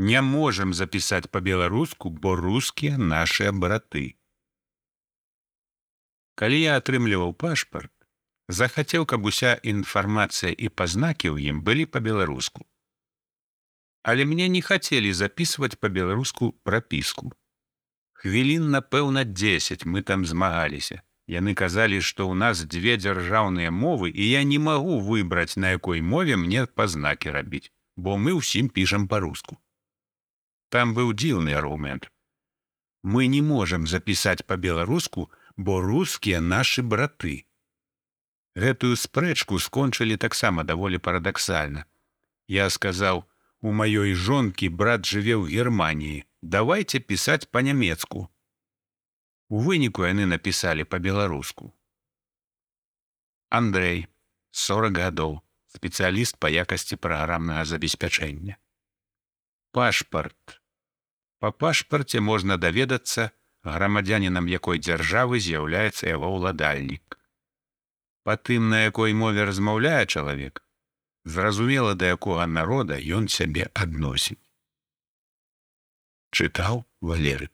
не можам запісаць па-беларуску, бо рускія нашыя браты. Калі я атрымліваў пашпарт, захацеў, каб уся інфармацыя і пазнакі ў ім былі па-беларуску. Але мне не хацелі записываць па-беларуску прапіску. Хвілін, напэўна, 10 мы там змагаліся. Яны казалі, што ў нас дзве дзяржаўныя мовы і я не магу выбраць, на якой мове мне пазнакі рабіць, бо мы ўсім пішам па-руску. Там быў дзіўны аргумент. Мы не можам запісаць па-беларуску, бо рускія нашы браты. Гэтую спрэчку скончылі таксама даволі парадаксальна. Я сказаў: « У маёй жонкі брат жыве ў Геррманіі, давайте пісаць па-нямецку. У выніку яны напісалі па-беларуску. Андрей, 40 гадоў, спецыяліст па якасці праграмнага забеспячэння. Пашпарт. Па пашпарце можна даведацца, грамадзянінам якой дзяржавы з'яўляецца яго ўладальнік. Па тым, на якой мове размаўляе чалавек, зразумела, да якога народа ён сябе адносіць. Чытаў Валеры